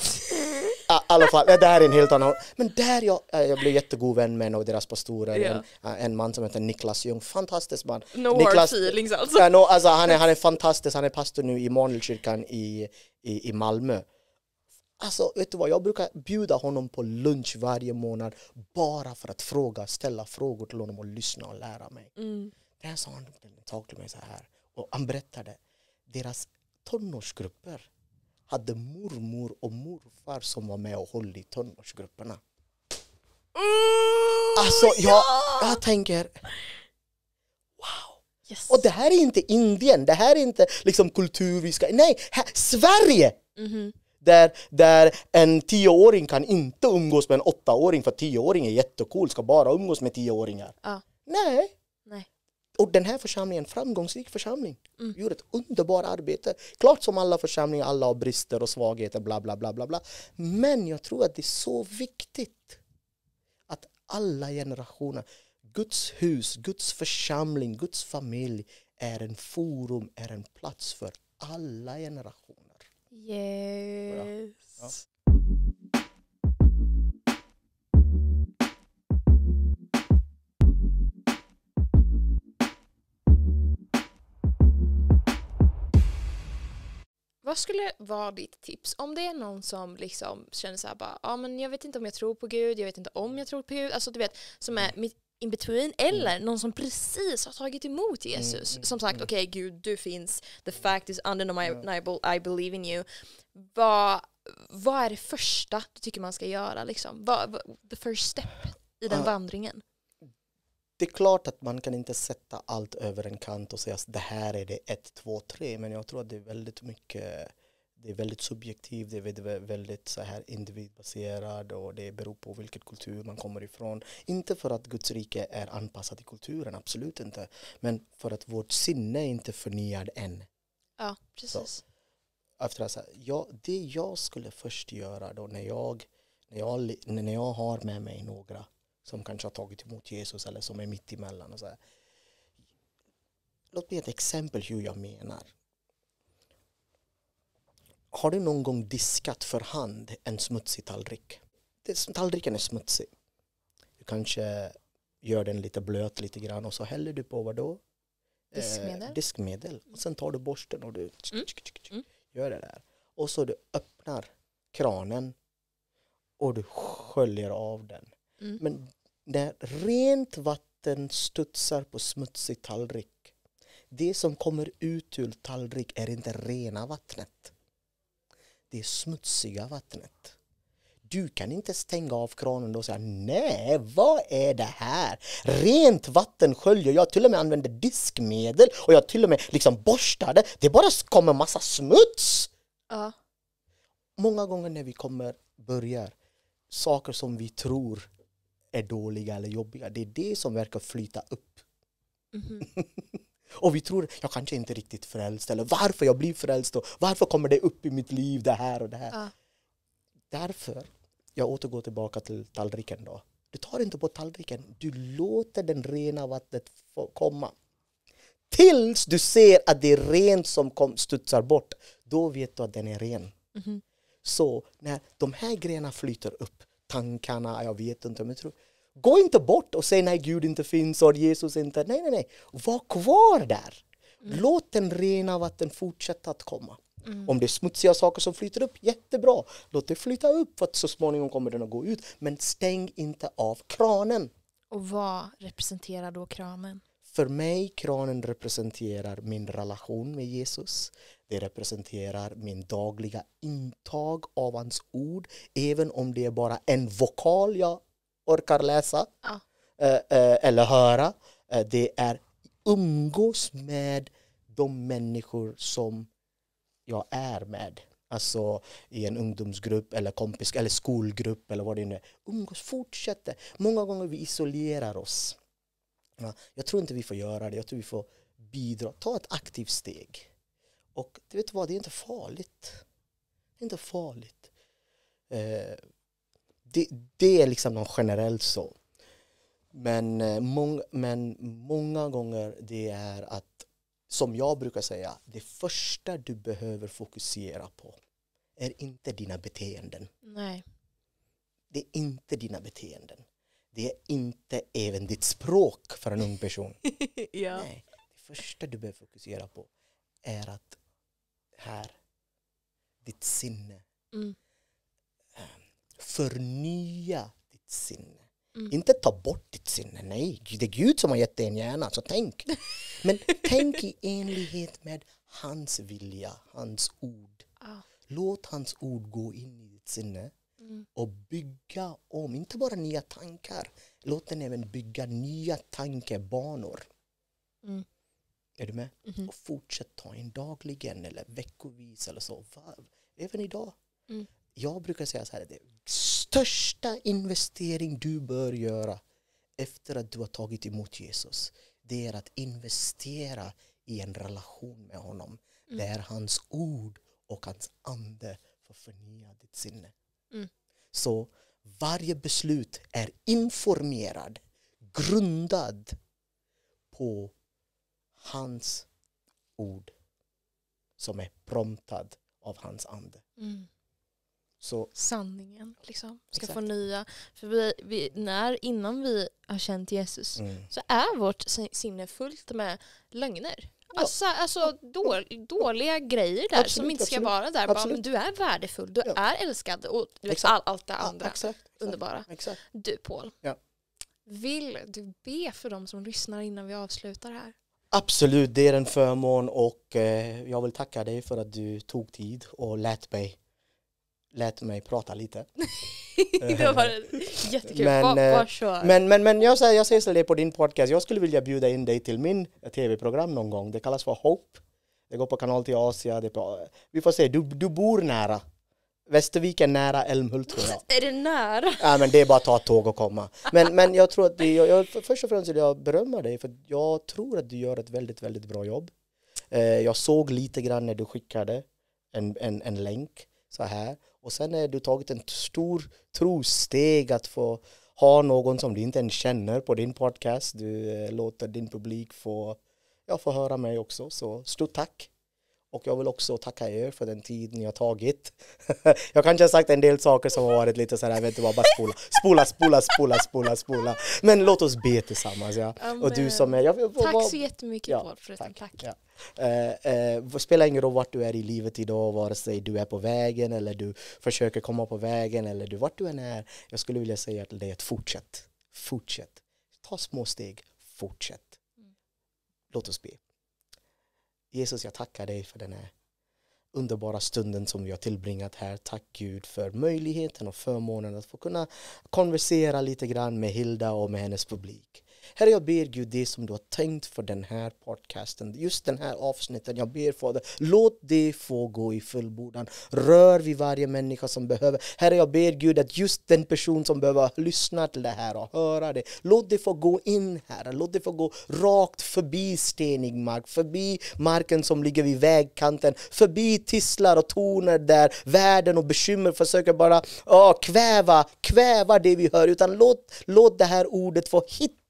I alla fall, det här är en helt annan. Men där jag, eh, jag blev jättegod vän med en av deras pastorer, Ja. en, en man som heter Niklas Ljung, fantastisk man. No hard Niklas- feelings alltså. Ja, no, alltså, han, är, han är fantastisk, han är pastor nu i Immanuelkyrkan i, i, i Malmö. Alltså, vet du vad, jag brukar bjuda honom på lunch varje månad bara för att fråga, ställa frågor till honom och lyssna och lära mig. Mm. Där sa han en sak till mig så här, och han berättade, deras tonårsgrupper hade mormor och morfar som var med och höll i tonårsgrupperna. Alltså, jag, jag tänker, Yes. och det här är inte Indien, det här är inte liksom kultur vi ska, nej, här, Sverige! Mhm. Där, där en tioåring kan inte umgås med en åttaåring för tioåring är jättecool, ska bara umgås med tioåringar. Nej, Nej. Och den här församlingen framgångsrik församling. Mm. Gjorde ett underbart arbete. Klart som alla församlingar, alla har brister och svagheter, bla bla bla bla bla. Men jag tror att det är så viktigt att alla generationer, Guds hus, Guds församling, Guds familj är en forum, är en plats för alla generationer. Yes. Vad skulle vara ditt tips om det är någon som liksom känner så här bara, ja men jag vet inte om jag tror på Gud, jag vet inte om jag tror på Gud, alltså du vet, som är mitt in between eller någon som precis har tagit emot Jesus. mm, som sagt, mm. okej Gud, du finns, the fact is undeniable, I believe in you. Vad, vad är det första du tycker man ska göra liksom? Vad, the first step i den Ja. vandringen? Det är klart att man kan inte sätta allt över en kant och säga att det här är det 1, 2, 3 men jag tror att det är väldigt mycket det är väldigt subjektivt, det är väldigt, så här individbaserad och det beror på vilken kultur man kommer ifrån. Inte för att Guds rike är anpassat till kulturen, absolut inte. Men för att vårt sinne är inte förnyad än. Ja, precis. Efter att ja, det jag skulle först göra då när jag, när, jag, när jag har med mig några som kanske har tagit emot Jesus eller som är mitt emellan och så här. Låt mig ge ett exempel hur jag menar. Har du någon gång diskat för hand en smutsig tallrik? Tallriken är smutsig. Du kanske gör den lite blöt lite grann och så häller du på vad då? Diskmedel. Eh, diskmedel. Och sen tar du borsten och du Mm. Mm. gör det där. Och så du öppnar kranen och du sköljer av den. Mm. Men när rent vatten studsar på smutsig tallrik det som kommer ut ur tallrik är inte rena vattnet. Det är smutsiga vattnet. Du kan inte stänga av kranen och säga nej, vad är det här? Rent vatten sköljer, jag till och med använder diskmedel och jag till och med liksom borstade. Det bara kommer massa smuts. Ja. Många gånger när vi kommer börjar saker som vi tror är dåliga eller jobbiga, det är det som verkar flyta upp. Mhm. Och vi tror, jag kanske inte är riktigt frälst eller varför jag blir frälst och varför kommer det upp i mitt liv det här och det här. Ja. Därför, jag återgår tillbaka till tallriken då. Du tar inte på tallriken, du låter den rena vattnet få komma. Tills du ser att det är rent som kom, studsar bort, då vet du att den är ren. Mhm. Så när de här grejerna flyter upp, tankarna, jag vet inte, men jag tror, gå inte bort och säg nej Gud inte finns och Jesus inte, nej nej nej, var kvar där. Låt den rena vatten fortsätta att komma. Mm. Om det är smutsiga saker som flyter upp, jättebra. Låt det flyta upp för att så småningom kommer den att gå ut. Men stäng inte av kranen. Och vad representerar då kranen? För mig kranen representerar min relation med Jesus. Det representerar min dagliga intag av hans ord. Även om det är bara en vokal jag orkar läsa Ja. eh, eh, eller höra. Eh, det är umgås med de människor som jag är med. Alltså i en ungdomsgrupp eller kompis eller skolgrupp eller vad det nu är. Umgås, fortsätter. Många gånger vi isolerar oss. Ja, jag tror inte vi får göra det. Jag tror vi får bidra. Ta ett aktivt steg. Och du vet vad, det är inte farligt. Det är inte farligt. Eh, det, det är liksom något generellt så. Men, eh, mång, men många gånger det är att, som jag brukar säga, det första du behöver fokusera på är inte dina beteenden. Nej. det är inte dina beteenden. Det är inte även ditt språk för en ung person. ja. Nej, det första du behöver fokusera på är att här, ditt sinne, Mm. förnya ditt sinne. Mm. Inte ta bort ditt sinne, nej. Det är Gud som har gett dig en hjärna, så tänk. Men tänk i enlighet med hans vilja, hans ord. Ja. Låt hans ord gå in i ditt sinne Mm. och bygga om, inte bara nya tankar, låt den även bygga nya tankebanor. Mm. Är du med? Mhm. Och fortsätt ta in dagligen eller veckovis eller så. Va- Även idag. Mm. Jag brukar säga så här, det största investering du bör göra efter att du har tagit emot Jesus, det är att investera i en relation med honom. Mm. Där hans ord och hans ande får förnya ditt sinne. Mm. Så varje beslut är informerad, grundad på hans ord som är promptad av hans ande. Mm. Så Sanningen liksom ska Exakt. förnya. För vi, vi, när, innan vi har känt Jesus mm, så är vårt si- sinne fullt med lögner. Ja. Alltså, alltså då, dåliga grejer där som Absolut, inte ska absolut. vara där. Bara, men du är värdefull, du Ja. är älskad och vet, all, allt det ja, andra exakt, exakt, underbara. Exakt. Du Paul, Ja. vill du be för dem som lyssnar innan vi avslutar här? Absolut, det är en förmån och eh, jag vill tacka dig för att du tog tid och lät mig, lät mig prata lite. det var jättekul. Men, bara, eh, kör. Men, men, men jag säger, jag säger så det på din podcast, jag skulle vilja bjuda in dig till min tv-program någon gång. Det kallas för Hope. Det går på kanal till Asia. Det på, vi får se, du, du bor nära. Västervik är nära Älmhult tror jag. Är det nära? Ja, men det är bara att ta ett tåg och komma. Men, men jag tror att det, jag, jag, först och främst vill jag berömma dig för jag tror att du gör ett väldigt, väldigt bra jobb. Eh, jag såg lite grann när du skickade en, en, en länk så här och sen har du tagit en stor trosteg att få ha någon som du inte ens känner på din podcast. Du eh, låter din publik få, ja, få höra mig också, så stort tack. Och jag vill också tacka er för den tid ni har tagit. jag kanske har sagt en del saker som har varit lite så här, jag vet inte vad, bara spola, spola, spola, spola, spola, spola. Men låt oss be tillsammans. Ja. Och du som är... Jag, vad- Tack vad- så jättemycket Ja, Paul, förutom tack. Ja. Eh, eh, det spelar ingen roll vart du är i livet idag, vare sig du är på vägen eller du försöker komma på vägen eller du, vart du än är. Jag skulle vilja säga till dig att fortsätt. Fortsätt. Ta små steg. Fortsätt. Mm. Låt oss be. Jesus, jag tackar dig för den här underbara stunden som vi har tillbringat här. Tack Gud för möjligheten och förmånen att få kunna konversera lite grann med Hilda och med hennes publik. Herre, jag ber Gud det som du har tänkt för den här podcasten, just den här avsnitten. Jag ber Fader, låt det få gå i fullbordan. Rör vid varje människa som behöver. Herre, jag ber Gud att just den person som behöver lyssna till det här och höra det, låt det få gå in här. Låt det få gå rakt förbi stenig mark, förbi marken som ligger vid vägkanten, förbi tisslar och toner där världen och bekymmer försöker bara åh, kväva, kväva det vi hör. Utan låt, låt det här ordet få hitta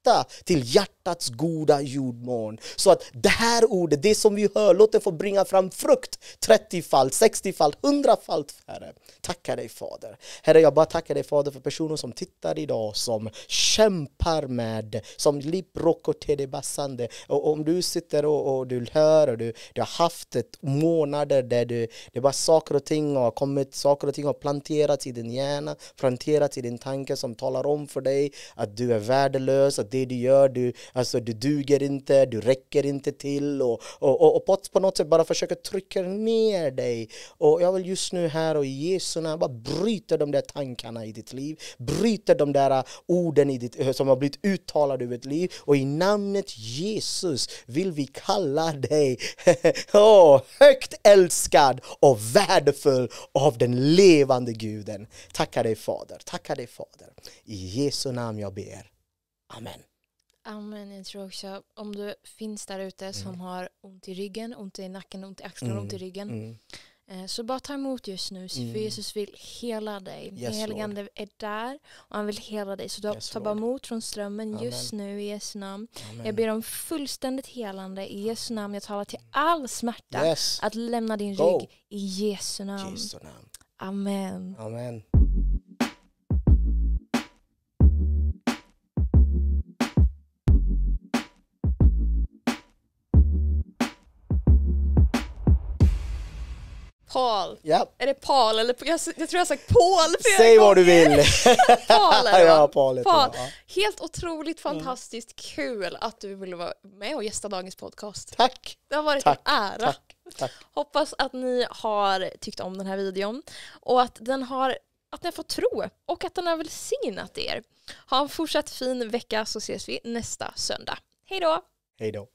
till hjärtats goda jordmån. Så att det här ordet, det som vi hör, låt det få bringa fram frukt 30-falt, 60-falt, 100-falt Herre. Tackar dig Fader. Herre, jag bara tackar dig Fader för personer som tittar idag, som kämpar med, som liprocco te bassande. Och om du sitter och, och du hör och du, du har haft ett månader där du, det bara saker och ting har kommit, saker och ting har planterats i din hjärna, planterats i din tanke som talar om för dig att du är värdelös, att det du gör, du, alltså, du duger inte, du räcker inte till och, och, och, och på, på något sätt bara försöker trycka ner dig. Och jag vill just nu här och i Jesu namn bara bryta de där tankarna i ditt liv, bryta de där äh, orden i ditt, som har blivit uttalade över ditt liv och i namnet Jesus vill vi kalla dig oh, högt älskad och värdefull av den levande guden. Tackar dig Fader, tackar dig Fader. I Jesu namn jag ber. Amen. Amen, jag tror också om du finns där ute som har ont i ryggen, ont i nacken, ont i axlarna, Mm, ont i ryggen. Mm. Eh, Så bara ta emot just nu, för Mm. Jesus vill hela dig. Yes, Den helige Lord. Ande är där och han vill hela dig. Så ta, Yes, ta bara emot från strömmen just nu i Jesu namn. Amen. Jag ber om fullständigt helande i Jesu namn. Jag talar till all smärta Yes. att lämna din Go. rygg i Jesu namn. Jesu namn. Amen. Amen. Paul. Ja, Är det Paul eller jag, jag tror jag har sagt Paul flera säg vad du vill. Paul är det, ja? Paul heter Paul. det. Helt otroligt fantastiskt kul att du ville vara med och gästa dagens podcast. Tack, Det har varit Tack, en ära. tack, tack. Hoppas att ni har tyckt om den här videon och att den har att ni har fått tro och att den har välsignat er. Ha en fortsatt fin vecka så ses vi nästa söndag. Hej då! Hej då.